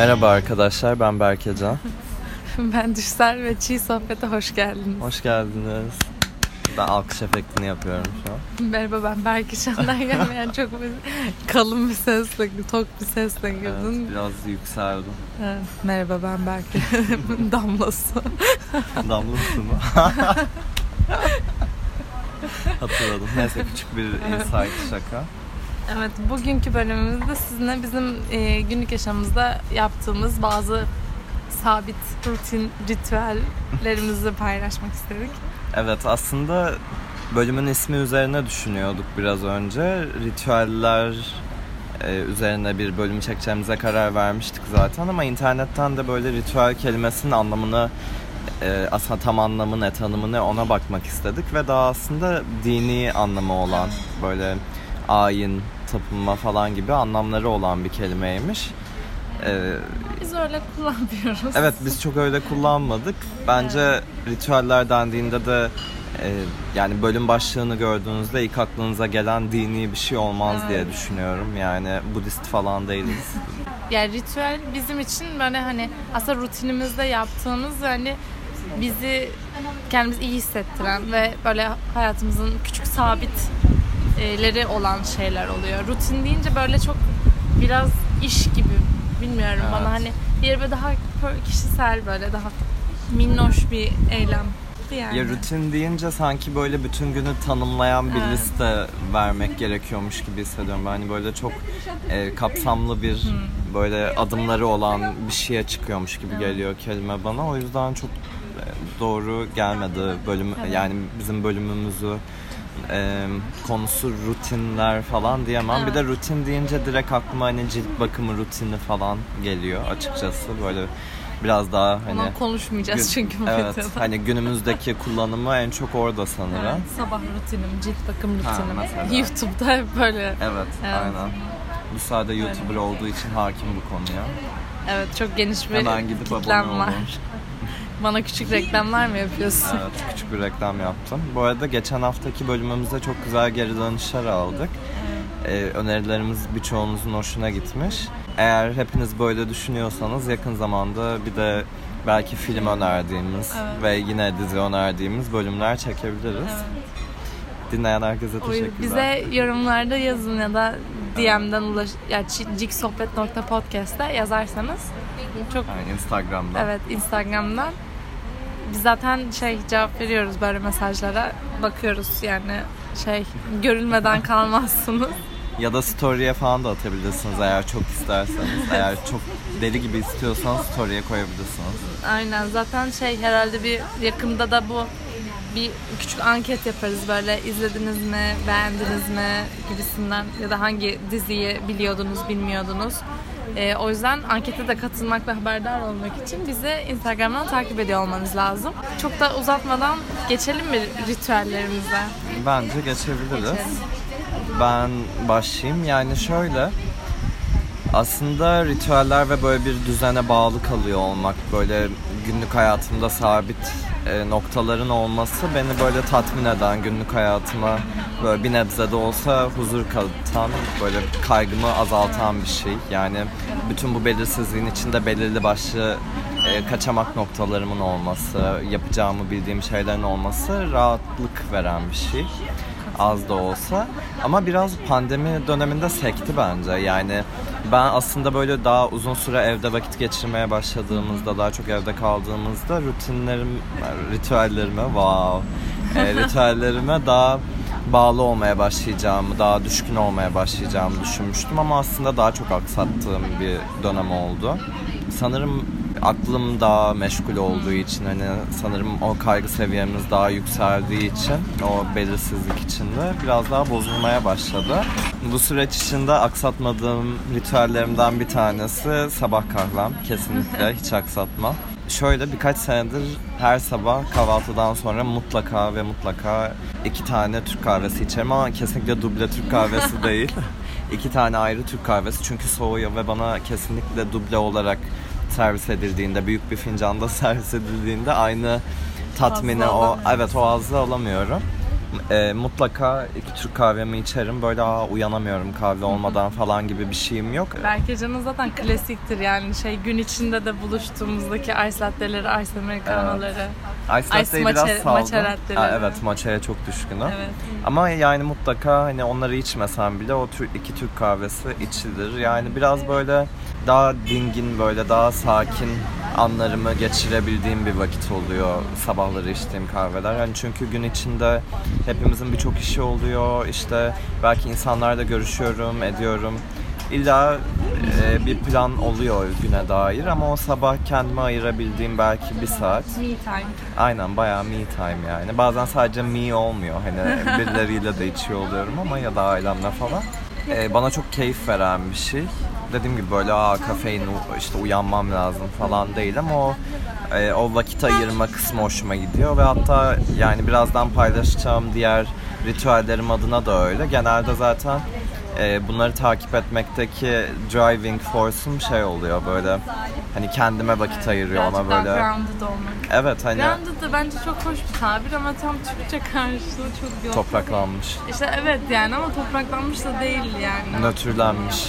Merhaba arkadaşlar, ben Berkecan. ben Düşsel ve Çiğ Sohbet'e hoş geldiniz. Hoş geldiniz. Ben alkış efektini yapıyorum şu an. Merhaba ben Berkecan'dan gelmeyen çok bir, kalın bir sesle, tok bir sesle girdin. Evet, biraz yükseldim. Evet, Merhaba ben Berke. Damlası. Damlası mı? Hatırladım. Neyse küçük bir insight şaka. Evet, bugünkü bölümümüzde sizinle bizim e, günlük yaşamımızda yaptığımız bazı sabit rutin ritüellerimizi paylaşmak istedik. Evet aslında bölümün ismi üzerine düşünüyorduk biraz önce. Ritüeller e, üzerine bir bölüm çekeceğimize karar vermiştik zaten ama internetten de böyle ritüel kelimesinin anlamını e, aslında tam anlamı ne tanımı ne ona bakmak istedik ve daha aslında dini anlamı olan böyle ayin, tapınma falan gibi anlamları olan bir kelimeymiş. Ee, biz öyle kullanmıyoruz. Evet biz çok öyle kullanmadık. Bence evet. ritüeller dendiğinde de e, yani bölüm başlığını gördüğünüzde ilk aklınıza gelen dini bir şey olmaz evet. diye düşünüyorum. Yani Budist falan değiliz. yani ritüel bizim için böyle hani aslında rutinimizde yaptığımız hani bizi kendimizi iyi hissettiren ve böyle hayatımızın küçük sabitleri olan şeyler oluyor. Rutin deyince böyle çok biraz iş gibi bilmiyorum evet. bana hani diğer böyle daha kişisel böyle daha minnoş bir eylem yani. Ya rutin deyince sanki böyle bütün günü tanımlayan bir evet. liste vermek gerekiyormuş gibi hissediyorum. Ben hani böyle çok e, kapsamlı bir hmm. böyle adımları olan bir şeye çıkıyormuş gibi evet. geliyor kelime bana. O yüzden çok e, doğru gelmedi bölüm evet. yani bizim bölümümüzü e, konusu rutinler falan diyemem. Evet. Bir de rutin deyince direkt aklıma hani cilt bakımı rutini falan geliyor açıkçası. Böyle biraz daha hani Ondan konuşmayacağız gün, çünkü bu Evet. Videoda. Hani günümüzdeki kullanımı en çok orada sanırım. Evet, sabah rutinim, cilt bakım rutinim. Ha, YouTube'da hep böyle. Evet, evet. aynen. Bu sayede YouTuber olduğu için hakim bu konuya. Evet, çok geniş bir Hemen gidip kitlem var. Bana küçük reklamlar mı yapıyorsun? Evet, küçük bir reklam yaptım. Bu arada geçen haftaki bölümümüzde çok güzel geri dönüşler aldık. Ee, önerilerimiz birçoğunuzun hoşuna gitmiş. Eğer hepiniz böyle düşünüyorsanız yakın zamanda bir de belki film önerdiğimiz evet. ve yine dizi önerdiğimiz bölümler çekebiliriz. Evet. Dinleyen herkese teşekkürler. Bize yorumlarda yazın ya da DM'den ulaş ya yani ciksohbet.podcast'te yazarsanız çok yani Instagram'dan. Evet, Instagram'dan biz zaten şey cevap veriyoruz böyle mesajlara. Bakıyoruz yani şey görülmeden kalmazsınız. Ya da story'e falan da atabilirsiniz eğer çok isterseniz. eğer çok deli gibi istiyorsanız story'e koyabilirsiniz. Aynen zaten şey herhalde bir yakında da bu bir küçük anket yaparız böyle izlediniz mi, beğendiniz mi gibisinden ya da hangi diziyi biliyordunuz, bilmiyordunuz. E, o yüzden ankete de katılmak ve haberdar olmak için bizi Instagram'dan takip ediyor olmanız lazım. Çok da uzatmadan geçelim mi ritüellerimize? Bence geçebiliriz. Geçelim. Ben başlayayım. Yani şöyle aslında ritüeller ve böyle bir düzene bağlı kalıyor olmak, böyle günlük hayatımda sabit e, noktaların olması beni böyle tatmin eden, günlük hayatıma böyle bir nebze de olsa huzur katan, böyle kaygımı azaltan bir şey. Yani bütün bu belirsizliğin içinde belirli başlı e, kaçamak noktalarımın olması, yapacağımı bildiğim şeylerin olması rahatlık veren bir şey az da olsa. Ama biraz pandemi döneminde sekti bence. Yani ben aslında böyle daha uzun süre evde vakit geçirmeye başladığımızda, daha çok evde kaldığımızda rutinlerim, ritüellerime, wow, e, ritüellerime daha bağlı olmaya başlayacağımı, daha düşkün olmaya başlayacağımı düşünmüştüm ama aslında daha çok aksattığım bir dönem oldu. Sanırım aklım daha meşgul olduğu için hani sanırım o kaygı seviyemiz daha yükseldiği için o belirsizlik içinde biraz daha bozulmaya başladı. Bu süreç içinde aksatmadığım ritüellerimden bir tanesi sabah kahvem. Kesinlikle hiç aksatma. Şöyle birkaç senedir her sabah kahvaltıdan sonra mutlaka ve mutlaka iki tane Türk kahvesi içerim ama kesinlikle duble Türk kahvesi değil. İki tane ayrı Türk kahvesi çünkü soğuyor ve bana kesinlikle duble olarak servis edildiğinde, büyük bir fincanda servis edildiğinde aynı tatmini o evet o azı alamıyorum. E, mutlaka iki Türk kahvemi içerim. Böyle aa uyanamıyorum kahve olmadan falan gibi bir şeyim yok. Berkecan'ın zaten klasiktir yani şey gün içinde de buluştuğumuzdaki ice latte'leri, ice americano'ları. Ice Ice latte'yi biraz matcha- saldım. latte'leri. Ha, evet matcha'ya çok düşkünüm. Evet. Ama yani mutlaka hani onları içmesem bile o tür iki Türk kahvesi içilir. Yani biraz böyle daha dingin böyle daha sakin anlarımı geçirebildiğim bir vakit oluyor sabahları içtiğim kahveler. Yani çünkü gün içinde hepimizin birçok işi oluyor. İşte belki insanlarla görüşüyorum, ediyorum. İlla e, bir plan oluyor güne dair ama o sabah kendime ayırabildiğim belki bir saat. Me time. Aynen bayağı me time yani. Bazen sadece me olmuyor. Hani birileriyle de içiyor oluyorum ama ya da ailemle falan. Ee, bana çok keyif veren bir şey. Dediğim gibi böyle aa kafein işte uyanmam lazım falan değil ama o e, o vakit ayırma kısmı hoşuma gidiyor ve hatta yani birazdan paylaşacağım diğer ritüellerim adına da öyle. Genelde zaten e, bunları takip etmekteki driving force'um şey oluyor böyle hani kendime vakit ayırıyor ama Birazcık daha böyle grounded olmak. Evet hani Grounded da bence çok hoş bir tabir ama tam Türkçe karşılığı çok yok. topraklanmış, İşte evet yani ama topraklanmış da değil yani. nötrlenmiş,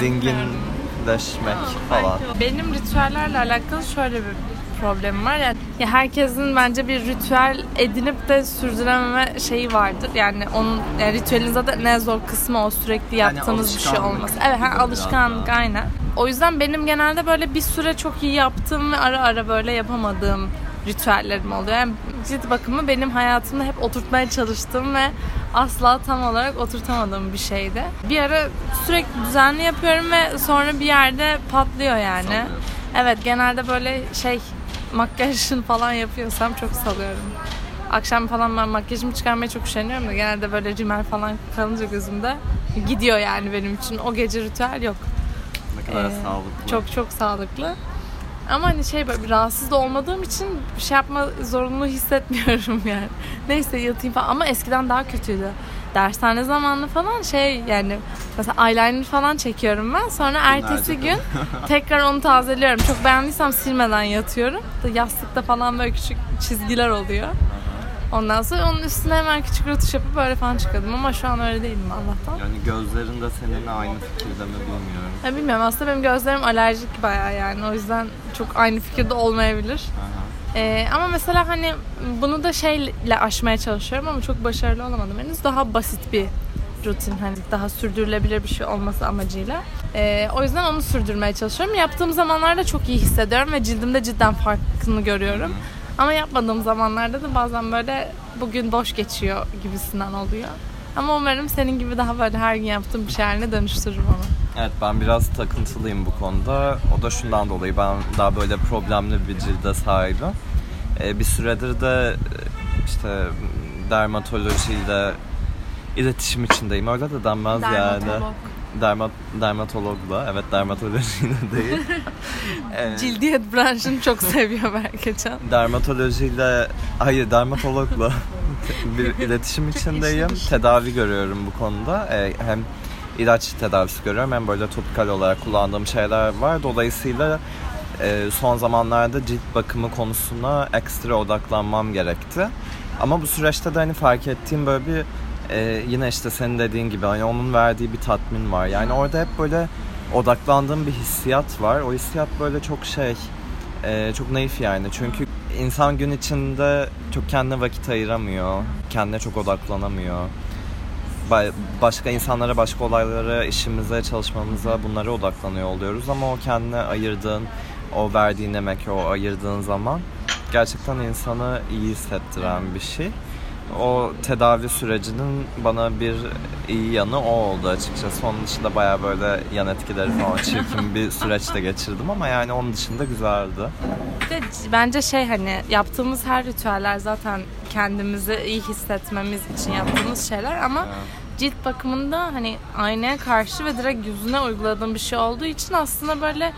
dinginleşmek falan. Benim ritüellerle alakalı şöyle bir problemim var. Yani ya herkesin bence bir ritüel edinip de sürdürememe şeyi vardır. Yani onun yani ritüelin zaten ne zor kısmı o sürekli yaptığınız bir şey olması. Evet, ha, alışkanlık daha. aynen. O yüzden benim genelde böyle bir süre çok iyi yaptığım ve ara ara böyle yapamadığım ritüellerim oluyor. Yani cilt bakımı benim hayatımda hep oturtmaya çalıştığım ve asla tam olarak oturtamadığım bir şeydi. Bir ara sürekli düzenli yapıyorum ve sonra bir yerde patlıyor yani. Sallıyorsun. Evet genelde böyle şey makyajını falan yapıyorsam çok salıyorum. Akşam falan ben makyajımı çıkarmaya çok üşeniyorum da genelde böyle rimel falan kalınca gözümde gidiyor yani benim için. O gece ritüel yok. Ne kadar Ee, sağlıklı. Çok çok sağlıklı. Ama hani şey böyle bir rahatsız da olmadığım için bir şey yapma zorunluluğu hissetmiyorum yani. Neyse yatayım falan ama eskiden daha kötüydü. Dershane zamanlı falan şey yani mesela eyeliner falan çekiyorum ben. Sonra ertesi gün tekrar onu tazeliyorum. Çok beğendiysem silmeden yatıyorum. Yastıkta falan böyle küçük çizgiler oluyor. Ondan sonra onun üstüne hemen küçük rötuş yapıp böyle falan çıkıyordum ama şu an öyle değilim Allah'tan. Yani gözlerin de seninle aynı fikirde mi bilmiyorum. Ya bilmiyorum aslında benim gözlerim alerjik bayağı yani o yüzden çok aynı fikirde olmayabilir. Aha. Ee, ama mesela hani bunu da şeyle aşmaya çalışıyorum ama çok başarılı olamadım henüz. Daha basit bir rutin hani daha sürdürülebilir bir şey olması amacıyla. Ee, o yüzden onu sürdürmeye çalışıyorum. Yaptığım zamanlarda çok iyi hissediyorum ve cildimde cidden farkını görüyorum. Ama yapmadığım zamanlarda da bazen böyle bugün boş geçiyor gibisinden oluyor. Ama umarım senin gibi daha böyle her gün yaptığım bir şey haline dönüştürürüm onu. Evet ben biraz takıntılıyım bu konuda. O da şundan dolayı ben daha böyle problemli bir cilde sahibim. Ee, bir süredir de e, işte dermatolojiyle iletişim içindeyim. Öyle de denmez yani. Dermatolog. Dermat, dermatologla. Evet dermatolojiyle değil. Ee, Cildiyet branşını çok seviyor Berkecan. dermatolojiyle, hayır dermatologla bir iletişim içindeyim. Tedavi görüyorum bu konuda. Ee, hem ilaç tedavisi görüyorum hem böyle topikal olarak kullandığım şeyler var. Dolayısıyla e, son zamanlarda cilt bakımı konusuna ekstra odaklanmam gerekti. Ama bu süreçte de hani fark ettiğim böyle bir e, yine işte senin dediğin gibi hani onun verdiği bir tatmin var. Yani orada hep böyle odaklandığım bir hissiyat var. O hissiyat böyle çok şey e, çok naif yani. Çünkü insan gün içinde çok kendine vakit ayıramıyor. Kendine çok odaklanamıyor. Ba- başka insanlara, başka olaylara, işimize, çalışmamıza bunlara odaklanıyor oluyoruz ama o kendine ayırdığın, o verdiğin emek, o ayırdığın zaman gerçekten insanı iyi hissettiren bir şey. O tedavi sürecinin bana bir iyi yanı o oldu açıkçası. Onun dışında baya böyle yan etkileri falan çirkin bir süreçte geçirdim ama yani onun dışında güzeldi. De bence şey hani yaptığımız her ritüeller zaten kendimizi iyi hissetmemiz için yaptığımız şeyler ama cilt bakımında hani aynaya karşı ve direkt yüzüne uyguladığın bir şey olduğu için aslında böyle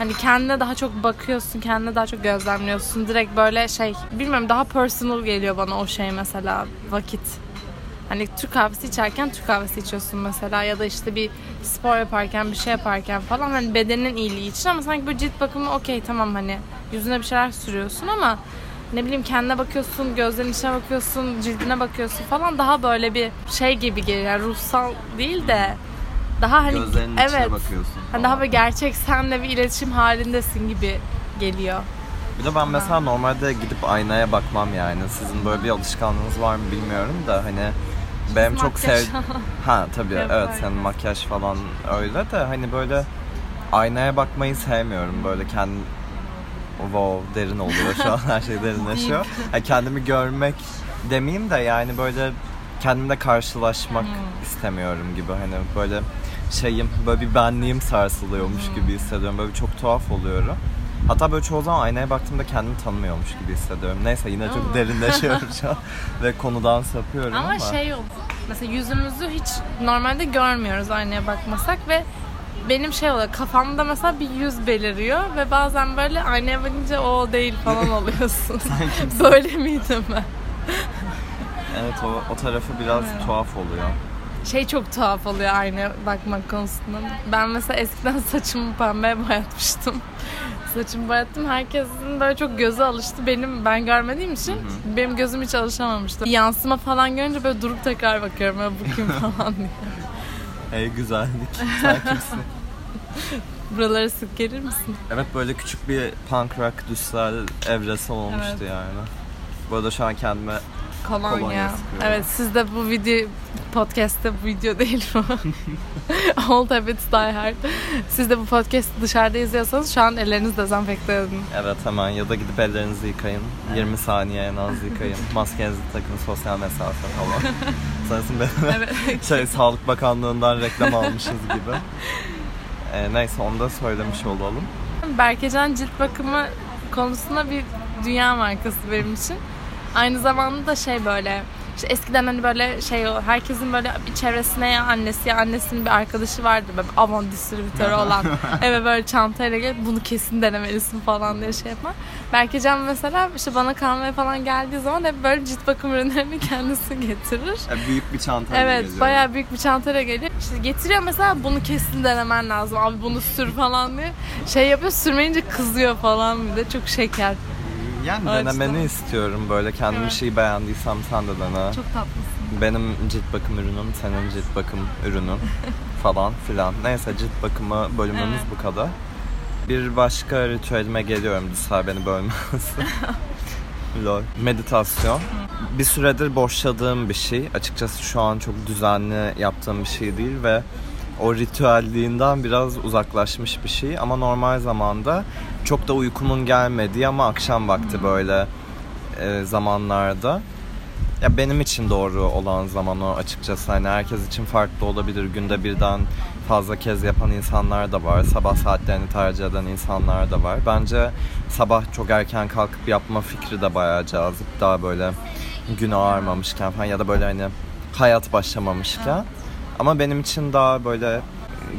hani kendine daha çok bakıyorsun, kendine daha çok gözlemliyorsun. Direkt böyle şey bilmiyorum daha personal geliyor bana o şey mesela vakit. Hani Türk kahvesi içerken Türk kahvesi içiyorsun mesela ya da işte bir spor yaparken bir şey yaparken falan hani bedenin iyiliği için ama sanki böyle cilt bakımı okey tamam hani yüzüne bir şeyler sürüyorsun ama ne bileyim kendine bakıyorsun, gözlerinin içine bakıyorsun, cildine bakıyorsun falan daha böyle bir şey gibi geliyor. Yani ruhsal değil de daha hani Gözlerinin evet. içine bakıyorsun. Hani daha böyle gerçek senle bir iletişim halindesin gibi geliyor. Bir de ben mesela normalde gidip aynaya bakmam yani. Sizin böyle bir alışkanlığınız var mı bilmiyorum da hani benim çok sev Ha tabii Yapar evet senin makyaj falan öyle de hani böyle aynaya bakmayı sevmiyorum. Böyle kendi wow derin oluyor şu an her şey derinleşiyor. Yani kendimi görmek demeyeyim de yani böyle kendimle karşılaşmak Hmm. istemiyorum gibi hani böyle şeyim böyle bir benliğim sarsılıyormuş Hmm. gibi hissediyorum. Böyle çok tuhaf oluyorum. Hatta böyle çoğu zaman aynaya baktığımda kendimi tanımıyormuş gibi hissediyorum. Neyse yine çok derinleşiyorum şu an ve konudan sapıyorum ama. Ama şey yok. Mesela yüzümüzü hiç normalde görmüyoruz aynaya bakmasak ve benim şey oluyor kafamda mesela bir yüz beliriyor ve bazen böyle aynaya bakınca o değil falan oluyorsun. böyle miydim ben? Evet o, o tarafı biraz tuhaf oluyor. Şey çok tuhaf oluyor aynaya bakmak konusunda. Ben mesela eskiden saçımı pembe boyatmıştım. Saçımı boyattım. Herkesin böyle çok gözü alıştı. Benim ben görmediğim için benim gözüm hiç alışamamıştı. Yansıma falan görünce böyle durup tekrar bakıyorum. Böyle bu kim falan diye. Ey güzellik. Sen kimsin? Buraları sık gelir misin? Evet böyle küçük bir punk rock düşsel evresi olmuştu Evet. yani. Bu arada şu an kendime Kolonya. Kolonya sıkıyorum. Evet siz de bu video podcast'te bu video değil bu. Old Habits Die Hard. Siz de bu podcast'ı dışarıda izliyorsanız şu an ellerinizi dezenfekte edin. evet hemen ya da gidip ellerinizi yıkayın. 20 saniye en az yıkayın. Maskenizi takın sosyal mesafe falan. Sanırsın benim Evet. şey Sağlık Bakanlığı'ndan reklam almışız gibi. Ee, neyse onu da söylemiş olalım. Berkecan cilt bakımı konusunda bir dünya markası benim için. Aynı zamanda da şey böyle işte eskiden hani böyle şey herkesin böyle bir çevresine ya annesi ya annesinin bir arkadaşı vardı böyle Avon distribütörü olan eve böyle çantayla gelip bunu kesin denemelisin falan diye şey yapma. Berkecan mesela işte bana kalmaya falan geldiği zaman hep böyle cilt bakım ürünlerini kendisi getirir. E, büyük bir çanta Evet bayağı büyük bir çantayla geliyor. İşte getiriyor mesela bunu kesin denemen lazım. Abi bunu sür falan diye. Şey yapıyor sürmeyince kızıyor falan bir de çok şeker. Yani Evet, denemeni istiyorum böyle kendim Evet. şeyi beğendiysem sen de dene. Çok tatlısın. Benim cilt bakım ürünüm, senin cilt bakım ürünün falan filan. Neyse cilt bakımı bölümümüz Evet. bu kadar. Bir başka ritüelime geliyorum Düsel beni bölmesin. Lol. Meditasyon. Bir süredir boşladığım bir şey. Açıkçası şu an çok düzenli yaptığım bir şey değil ve o ritüelliğinden biraz uzaklaşmış bir şey. Ama normal zamanda çok da uykumun gelmediği ama akşam vakti böyle e, zamanlarda ya benim için doğru olan zaman o açıkçası. Hani herkes için farklı olabilir. Günde birden fazla kez yapan insanlar da var. Sabah saatlerini tercih eden insanlar da var. Bence sabah çok erken kalkıp yapma fikri de bayağı cazip. Daha böyle gün ağarmamışken falan ya da böyle hani hayat başlamamışken. Ama benim için daha böyle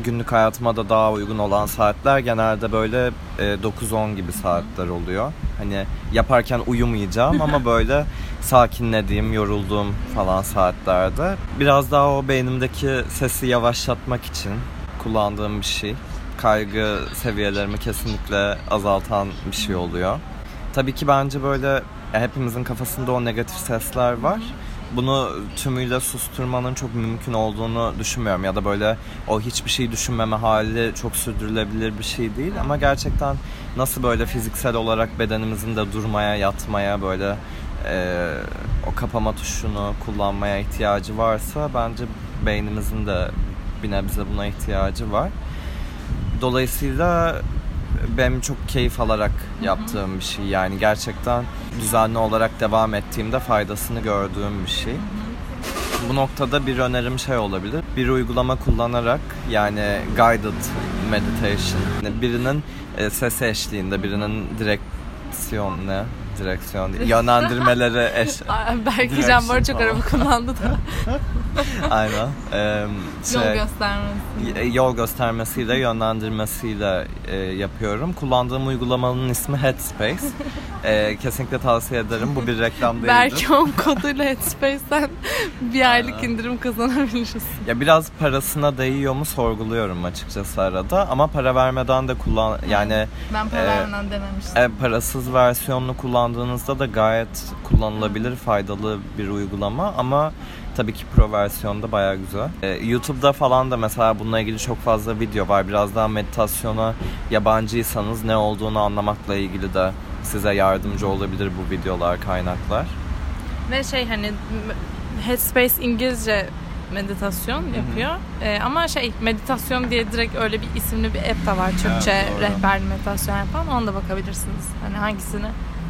günlük hayatıma da daha uygun olan saatler genelde böyle e, 9-10 gibi saatler oluyor. Hani yaparken uyumayacağım ama böyle sakinlediğim, yorulduğum falan saatlerde biraz daha o beynimdeki sesi yavaşlatmak için kullandığım bir şey. Kaygı seviyelerimi kesinlikle azaltan bir şey oluyor. Tabii ki bence böyle hepimizin kafasında o negatif sesler var. Bunu tümüyle susturmanın çok mümkün olduğunu düşünmüyorum ya da böyle o hiçbir şey düşünmeme hali çok sürdürülebilir bir şey değil ama gerçekten nasıl böyle fiziksel olarak bedenimizin de durmaya, yatmaya böyle e, o kapama tuşunu kullanmaya ihtiyacı varsa bence beynimizin de bir nebze buna ihtiyacı var. Dolayısıyla benim çok keyif alarak yaptığım bir şey. Yani gerçekten düzenli olarak devam ettiğimde faydasını gördüğüm bir şey. Bu noktada bir önerim şey olabilir. Bir uygulama kullanarak yani guided meditation. Birinin e, sesi eşliğinde, birinin direksiyon ne? Direksiyon değil. Yönlendirmeleri eş... Aa, Berkecan bu arada çok araba kullandı da. Aynen. Ee, Yol şey- göstermesi. y- yol göstermesiyle, yönlendirmesiyle e, yapıyorum. Kullandığım uygulamanın ismi Headspace. E, kesinlikle tavsiye ederim. Bu bir reklam değildir. Belki on koduyla Headspace'den bir aylık indirim kazanabiliriz. Ya biraz parasına değiyor mu sorguluyorum açıkçası arada. Ama para vermeden de kullan... Yani Ben para Ee, vermeden denemiştim. e, parasız versiyonunu kullandığım kullandığınızda da gayet kullanılabilir, faydalı bir uygulama ama tabii ki pro versiyonda bayağı güzel. Ee, YouTube'da falan da mesela bununla ilgili çok fazla video var. Biraz daha meditasyona yabancıysanız ne olduğunu anlamakla ilgili de size yardımcı olabilir bu videolar, kaynaklar. Ve şey hani Headspace İngilizce meditasyon yapıyor. Ee, ama şey meditasyon diye direkt öyle bir isimli bir app da var. Türkçe Evet, doğru. rehberli meditasyon yapan. Ona da bakabilirsiniz. Hani hangisini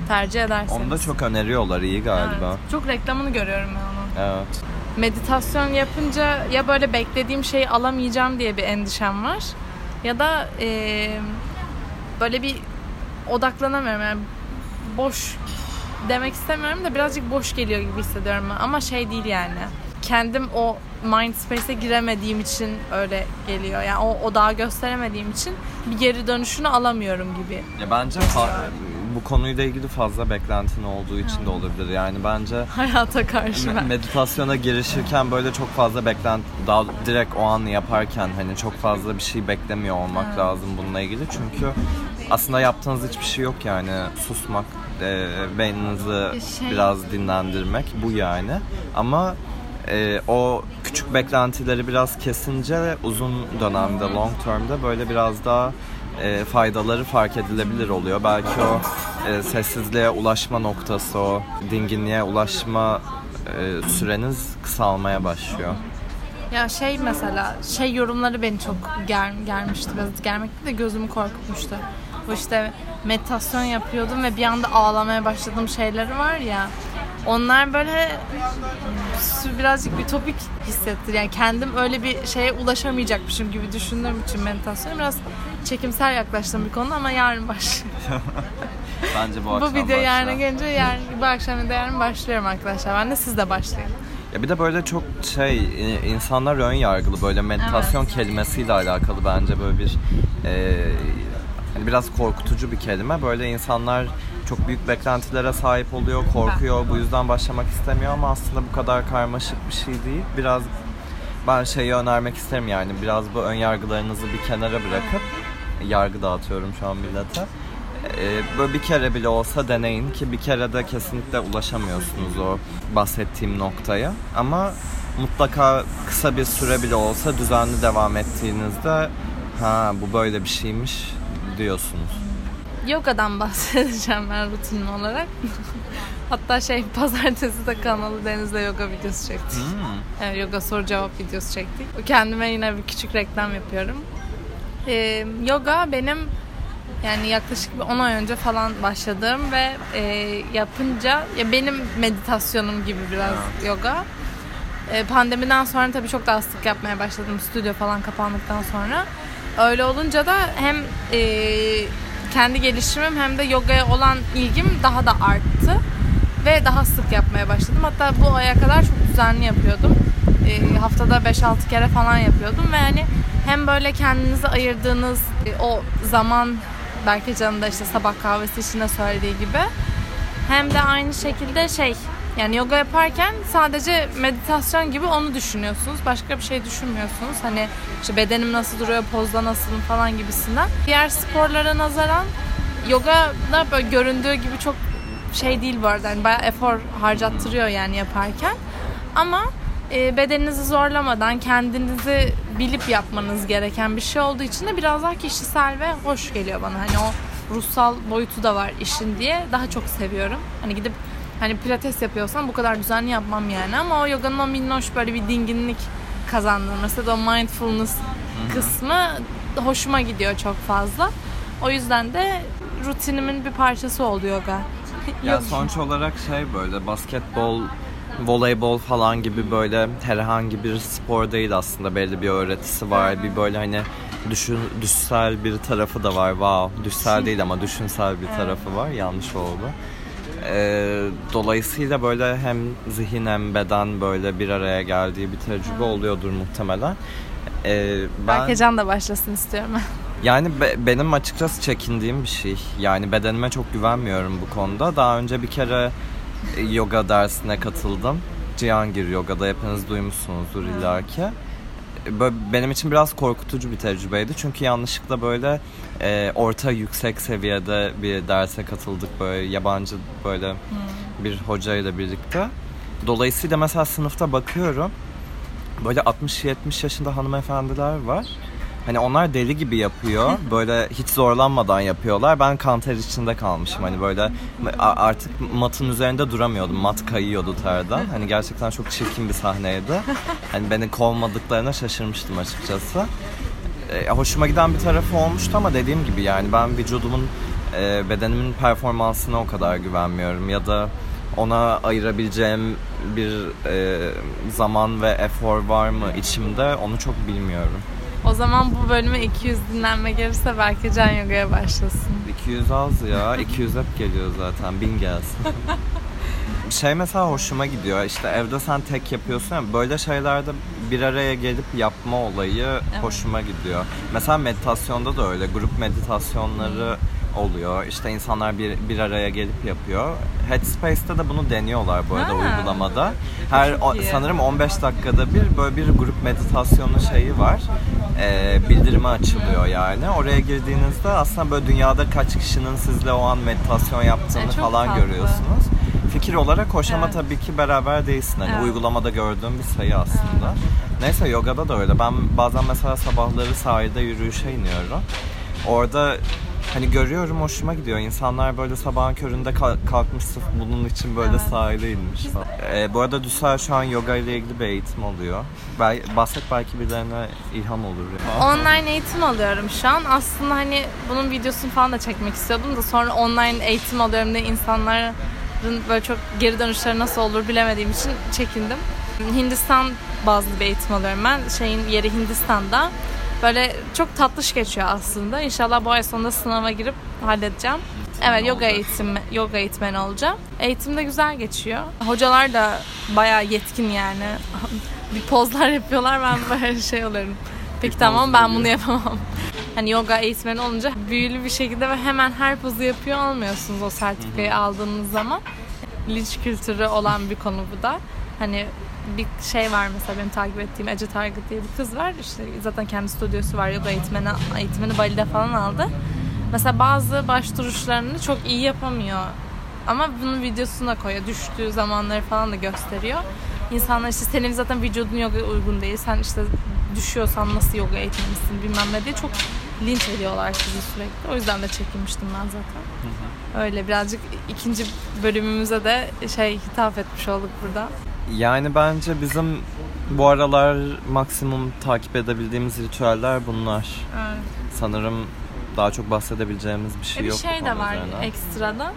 tercih ederseniz. Onu da çok öneriyorlar, iyi galiba. Evet. Çok reklamını görüyorum ben onun. Evet. Meditasyon yapınca ya böyle beklediğim şeyi alamayacağım diye bir endişem var. Ya da e, böyle bir odaklanamıyorum yani boş demek istemiyorum da birazcık boş geliyor gibi hissediyorum ama şey değil yani. Kendim o mind space'e giremediğim için öyle geliyor. Yani o odağı gösteremediğim için bir geri dönüşünü alamıyorum gibi. Ya bence fa- bu konuyla ilgili fazla beklentin olduğu için de olabilir. Yani bence Hayata karşı me- meditasyona girişirken böyle çok fazla beklent daha direkt o an yaparken hani çok fazla bir şey beklemiyor olmak Evet. lazım bununla ilgili. Çünkü aslında yaptığınız hiçbir şey yok yani susmak, e, beyninizi Şey- biraz dinlendirmek bu yani. Ama e, o küçük beklentileri biraz kesince uzun dönemde, long term'de böyle biraz daha e, faydaları fark edilebilir oluyor. Belki o e, sessizliğe ulaşma noktası, o dinginliğe ulaşma e, süreniz kısalmaya başlıyor. Ya şey mesela şey yorumları beni çok ger, germişti. Biraz germekti de gözümü korkutmuştu. Bu işte meditasyon yapıyordum ve bir anda ağlamaya başladığım şeyleri var ya. Onlar böyle birazcık ütopik hissettir. Yani kendim öyle bir şeye ulaşamayacakmışım gibi düşündüğüm için meditasyon biraz çekimsel yaklaştığım bir konu ama yarın başlıyor. Bence bu Bu akşam video yarın başlar. gelince yarın bu akşam da yarın başlıyorum arkadaşlar. Ben de siz de başlayın. Ya bir de böyle çok şey i- insanlar ön yargılı böyle meditasyon kelimesiyle alakalı bence böyle bir e, hani biraz korkutucu bir kelime. Böyle insanlar çok büyük beklentilere sahip oluyor, korkuyor. Bu yüzden başlamak istemiyor ama aslında bu kadar karmaşık bir şey değil. Biraz ben şeyi önermek isterim yani biraz bu ön yargılarınızı bir kenara bırakıp yargı dağıtıyorum şu an millete. Ee, böyle bir kere bile olsa deneyin ki bir kere de kesinlikle ulaşamıyorsunuz o bahsettiğim noktaya. Ama mutlaka kısa bir süre bile olsa düzenli devam ettiğinizde ha bu böyle bir şeymiş diyorsunuz. Yoga'dan bahsedeceğim ben rutin olarak. Hatta şey pazartesi de kanalı Deniz'le yoga videosu çektik. Evet, yoga soru cevap videosu çektik. Kendime yine bir küçük reklam yapıyorum. Ee, yoga benim yani yaklaşık bir 10 ay önce falan başladığım ve e, yapınca ya benim meditasyonum gibi biraz yoga. E, pandemiden sonra tabii çok daha sık yapmaya başladım stüdyo falan kapandıktan sonra. Öyle olunca da hem e, kendi gelişimim hem de yogaya olan ilgim daha da arttı ve daha sık yapmaya başladım. Hatta bu aya kadar çok düzenli yapıyordum. E, haftada 5-6 kere falan yapıyordum ve hani hem böyle kendinize ayırdığınız e, o zaman Berkecan'ın da işte sabah kahvesi içinde söylediği gibi hem de aynı şekilde şey yani yoga yaparken sadece meditasyon gibi onu düşünüyorsunuz. Başka bir şey düşünmüyorsunuz. Hani işte bedenim nasıl duruyor, pozda nasılım falan gibisinden. Diğer sporlara nazaran yoga da böyle göründüğü gibi çok şey değil bu arada. Yani bayağı efor harcattırıyor yani yaparken. Ama e, bedeninizi zorlamadan kendinizi bilip yapmanız gereken bir şey olduğu için de biraz daha kişisel ve hoş geliyor bana. Hani o ruhsal boyutu da var işin diye daha çok seviyorum. Hani gidip hani pilates yapıyorsam bu kadar düzenli yapmam yani ama o yoganın o minnoş böyle bir dinginlik kazandırması da o mindfulness kısmı hoşuma gidiyor çok fazla. O yüzden de rutinimin bir parçası oldu yoga. Ya sonuç olarak şey böyle basketbol, voleybol falan gibi böyle herhangi bir spor değil aslında belli bir öğretisi var. Bir böyle hani düşün, düşsel bir tarafı da var. Wow, düşsel değil ama düşünsel bir tarafı var. Yanlış oldu. Ee, dolayısıyla böyle hem zihin hem beden böyle bir araya geldiği bir tecrübe oluyordur muhtemelen. Ee, ben... Berkecan da başlasın istiyorum. Yani be- benim açıkçası çekindiğim bir şey. Yani bedenime çok güvenmiyorum bu konuda. Daha önce bir kere e, yoga dersine katıldım. Cihangir Yoga'da hepiniz duymuşsunuzdur illaki. böyle benim için biraz korkutucu bir tecrübeydi. Çünkü yanlışlıkla böyle e, orta yüksek seviyede bir derse katıldık böyle yabancı böyle bir hocayla birlikte. Dolayısıyla mesela sınıfta bakıyorum böyle 60-70 yaşında hanımefendiler var. Hani onlar deli gibi yapıyor. Böyle hiç zorlanmadan yapıyorlar. Ben kanter içinde kalmışım. Hani böyle artık matın üzerinde duramıyordum. Mat kayıyordu terden. Hani gerçekten çok çirkin bir sahneydi. Hani beni kovmadıklarına şaşırmıştım açıkçası. E, hoşuma giden bir tarafı olmuştu ama dediğim gibi yani ben vücudumun e, bedenimin performansına o kadar güvenmiyorum ya da ona ayırabileceğim bir e, zaman ve efor var mı içimde onu çok bilmiyorum. O zaman bu bölüme 200 dinlenme gelirse belki Can Yoga'ya başlasın. 200 az ya. 200 hep geliyor zaten. 1000 gelsin. şey mesela hoşuma gidiyor. İşte evde sen tek yapıyorsun ya böyle şeylerde bir araya gelip yapma olayı hoşuma gidiyor. Mesela meditasyonda da öyle. Grup meditasyonları oluyor. İşte insanlar bir, bir araya gelip yapıyor. Headspace'te de bunu deniyorlar bu arada Ha. uygulamada. Her o- sanırım 15 dakikada bir böyle bir grup meditasyonu şeyi var. Ee, bildirimi açılıyor yani. Oraya girdiğinizde aslında böyle dünyada kaç kişinin sizle o an meditasyon yaptığını E, falan tatlı. görüyorsunuz. Fikir olarak hoş ama Evet. tabii ki beraber değilsin. Hani Evet. uygulamada gördüğüm bir sayı aslında. Neyse yogada da öyle. Ben bazen mesela sabahları sahilde yürüyüşe iniyorum. Orada hani görüyorum hoşuma gidiyor. İnsanlar böyle sabahın köründe kalk- kalkmış sırf bunun için böyle Evet. sahile inmiş falan. Ee, bu arada Düsel şu an yoga ile ilgili bir eğitim oluyor. Bel bahset belki birilerine ilham olur. Ya. Online eğitim alıyorum şu an. Aslında hani bunun videosunu falan da çekmek istiyordum da sonra online eğitim alıyorum diye insanların böyle çok geri dönüşleri nasıl olur bilemediğim için çekindim. Hindistan bazlı bir eğitim alıyorum ben. Şeyin yeri Hindistan'da. Böyle çok tatlış geçiyor aslında. İnşallah bu ay sonunda sınava girip halledeceğim. Evet yoga eğitim yoga eğitmeni olacağım. Eğitim de güzel geçiyor. Hocalar da bayağı yetkin yani. bir pozlar yapıyorlar ben böyle şey oluyorum. Peki tamam ben bunu yapamam. Hani yoga eğitmeni olunca büyülü bir şekilde ve hemen her pozu yapıyor olmuyorsunuz o sertifikayı aldığınız zaman. Linç kültürü olan bir konu bu da. Hani bir şey var mesela benim takip ettiğim Ece Target diye bir kız var. İşte zaten kendi stüdyosu var. Yoga eğitmeni, eğitimini Bali'de falan aldı. Mesela bazı baş duruşlarını çok iyi yapamıyor. Ama bunun videosunu da koyuyor. Düştüğü zamanları falan da gösteriyor. İnsanlar işte senin zaten vücudun yoga uygun değil. Sen işte düşüyorsan nasıl yoga eğitmenisin bilmem ne diye çok linç ediyorlar sizi sürekli. O yüzden de çekinmiştim ben zaten. Öyle birazcık ikinci bölümümüze de şey hitap etmiş olduk burada. Yani bence bizim bu aralar maksimum takip edebildiğimiz ritüeller bunlar. Evet. Sanırım daha çok bahsedebileceğimiz bir şey bir yok. bu şey de var üzerine. ekstradan.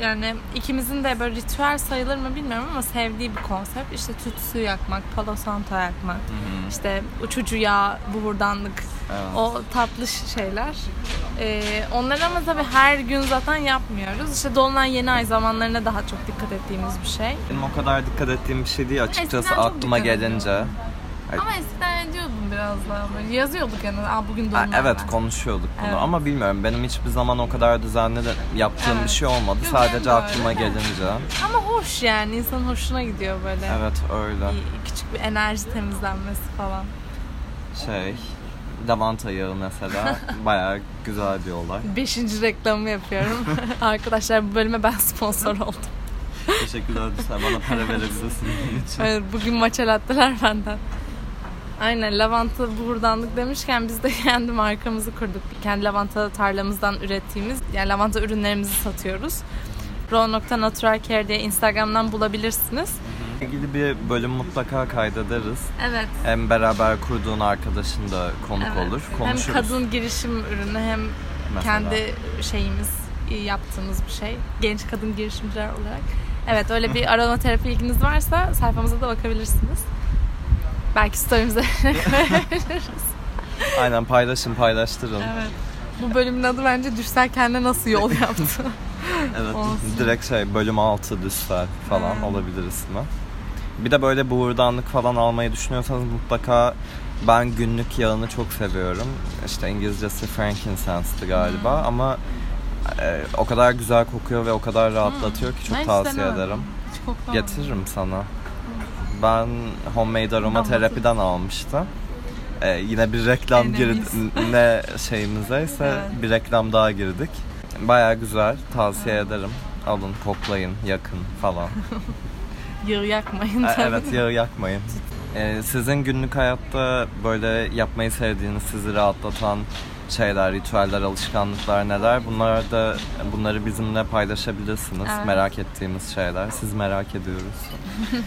Yani ikimizin de böyle ritüel sayılır mı bilmiyorum ama sevdiği bir konsept. İşte tütsü yakmak, palo santo yakmak, Hı hı. işte uçucu yağ, buhurdanlık, Evet. o tatlı şeyler. Ee, onları ama tabii her gün zaten yapmıyoruz. İşte dolunay yeni ay zamanlarına daha çok dikkat ettiğimiz bir şey. Benim o kadar dikkat ettiğim bir şey değil açıkçası Eskiden aklıma dikkat Ama eskiden ediyordum biraz daha böyle. Yazıyorduk yani. Aa, bugün dolunay evet var. konuşuyorduk bunu Evet. ama bilmiyorum benim hiçbir zaman o kadar düzenli de yaptığım bir Evet. şey olmadı. Yok, Sadece de öyle. aklıma gelince. Ama hoş yani. insanın hoşuna gidiyor böyle. Evet öyle. Bir, küçük bir enerji temizlenmesi falan. Şey lavanta yağı mesela bayağı güzel bir olay. Beşinci reklamı yapıyorum. Arkadaşlar bu bölüme ben sponsor oldum. Teşekkürler sen bana para verebilirsin. Evet, bugün maça latteler benden. Aynen lavanta buhurdanlık demişken biz de kendi markamızı kurduk. Kendi lavanta tarlamızdan ürettiğimiz yani lavanta ürünlerimizi satıyoruz. Raw.naturalcare diye Instagram'dan bulabilirsiniz. ilgili bir bölüm mutlaka kaydederiz. Evet. Hem beraber kurduğun arkadaşın da konuk evet. olur. Hem Konuşuruz. kadın girişim ürünü hem mesela. kendi şeyimiz yaptığımız bir şey. Genç kadın girişimciler olarak. Evet öyle bir aromaterapi ilginiz varsa sayfamıza da bakabilirsiniz. Belki story'imize. Aynen paylaşın paylaştırın. Evet. Bu bölümün adı bence Düşsel kendine nasıl yol yaptı. Evet. Olsun. Direkt şey bölüm 6 düstel falan Hmm. olabilir ismi. Bir de böyle buğurdanlık falan almayı düşünüyorsanız mutlaka ben günlük yağını çok seviyorum. İşte İngilizcesi frankincense'dı galiba Hmm. ama e, o kadar güzel kokuyor ve o kadar rahatlatıyor ki çok Ben tavsiye denemedim. ederim. Getiririm sana. Ben homemade aromaterapiden almıştım. Ee, yine bir reklam girdi ne şeyimize ise Evet. bir reklam daha girdik. Baya güzel. Tavsiye ederim. Alın, koklayın, yakın falan. Yağı yakmayın E, tabii. evet, yağı yakmayın. Ee, sizin günlük hayatta böyle yapmayı sevdiğiniz, sizi rahatlatan şeyler, ritüeller, alışkanlıklar neler? Bunlar da bunları bizimle paylaşabilirsiniz. Evet. Merak ettiğimiz şeyler. Siz merak ediyoruz.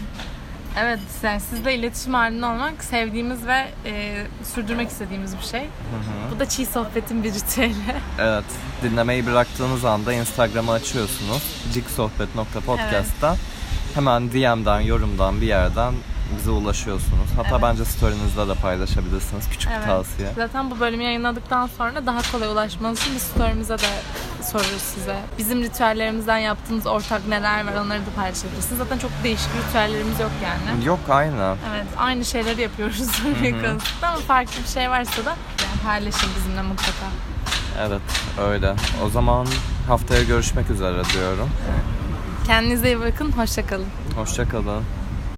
Evet, yani sizle iletişim halinde olmak sevdiğimiz ve e, sürdürmek istediğimiz bir şey. Bu da çiğ sohbetin bir ritüeli. Evet. Dinlemeyi bıraktığınız anda Instagram'ı açıyorsunuz. ciksohbet.podcast'ta hemen DM'den, yorumdan bir yerden bize ulaşıyorsunuz. Hatta Evet. bence story'nizde de paylaşabilirsiniz. Küçük bir Evet. tavsiye. Zaten bu bölümü yayınladıktan sonra daha kolay ulaşmanız için biz story'mize de soruruz size. Bizim ritüellerimizden yaptığınız ortak neler var onları da paylaşabilirsiniz. Zaten çok değişik ritüellerimiz yok yani. Yok aynı. Evet, aynı şeyleri yapıyoruz bir konusunda ama farklı bir şey varsa da yani paylaşın bizimle mutlaka. Evet öyle. O zaman haftaya görüşmek üzere diyorum. Kendinize iyi bakın, hoşçakalın. Hoşçakalın.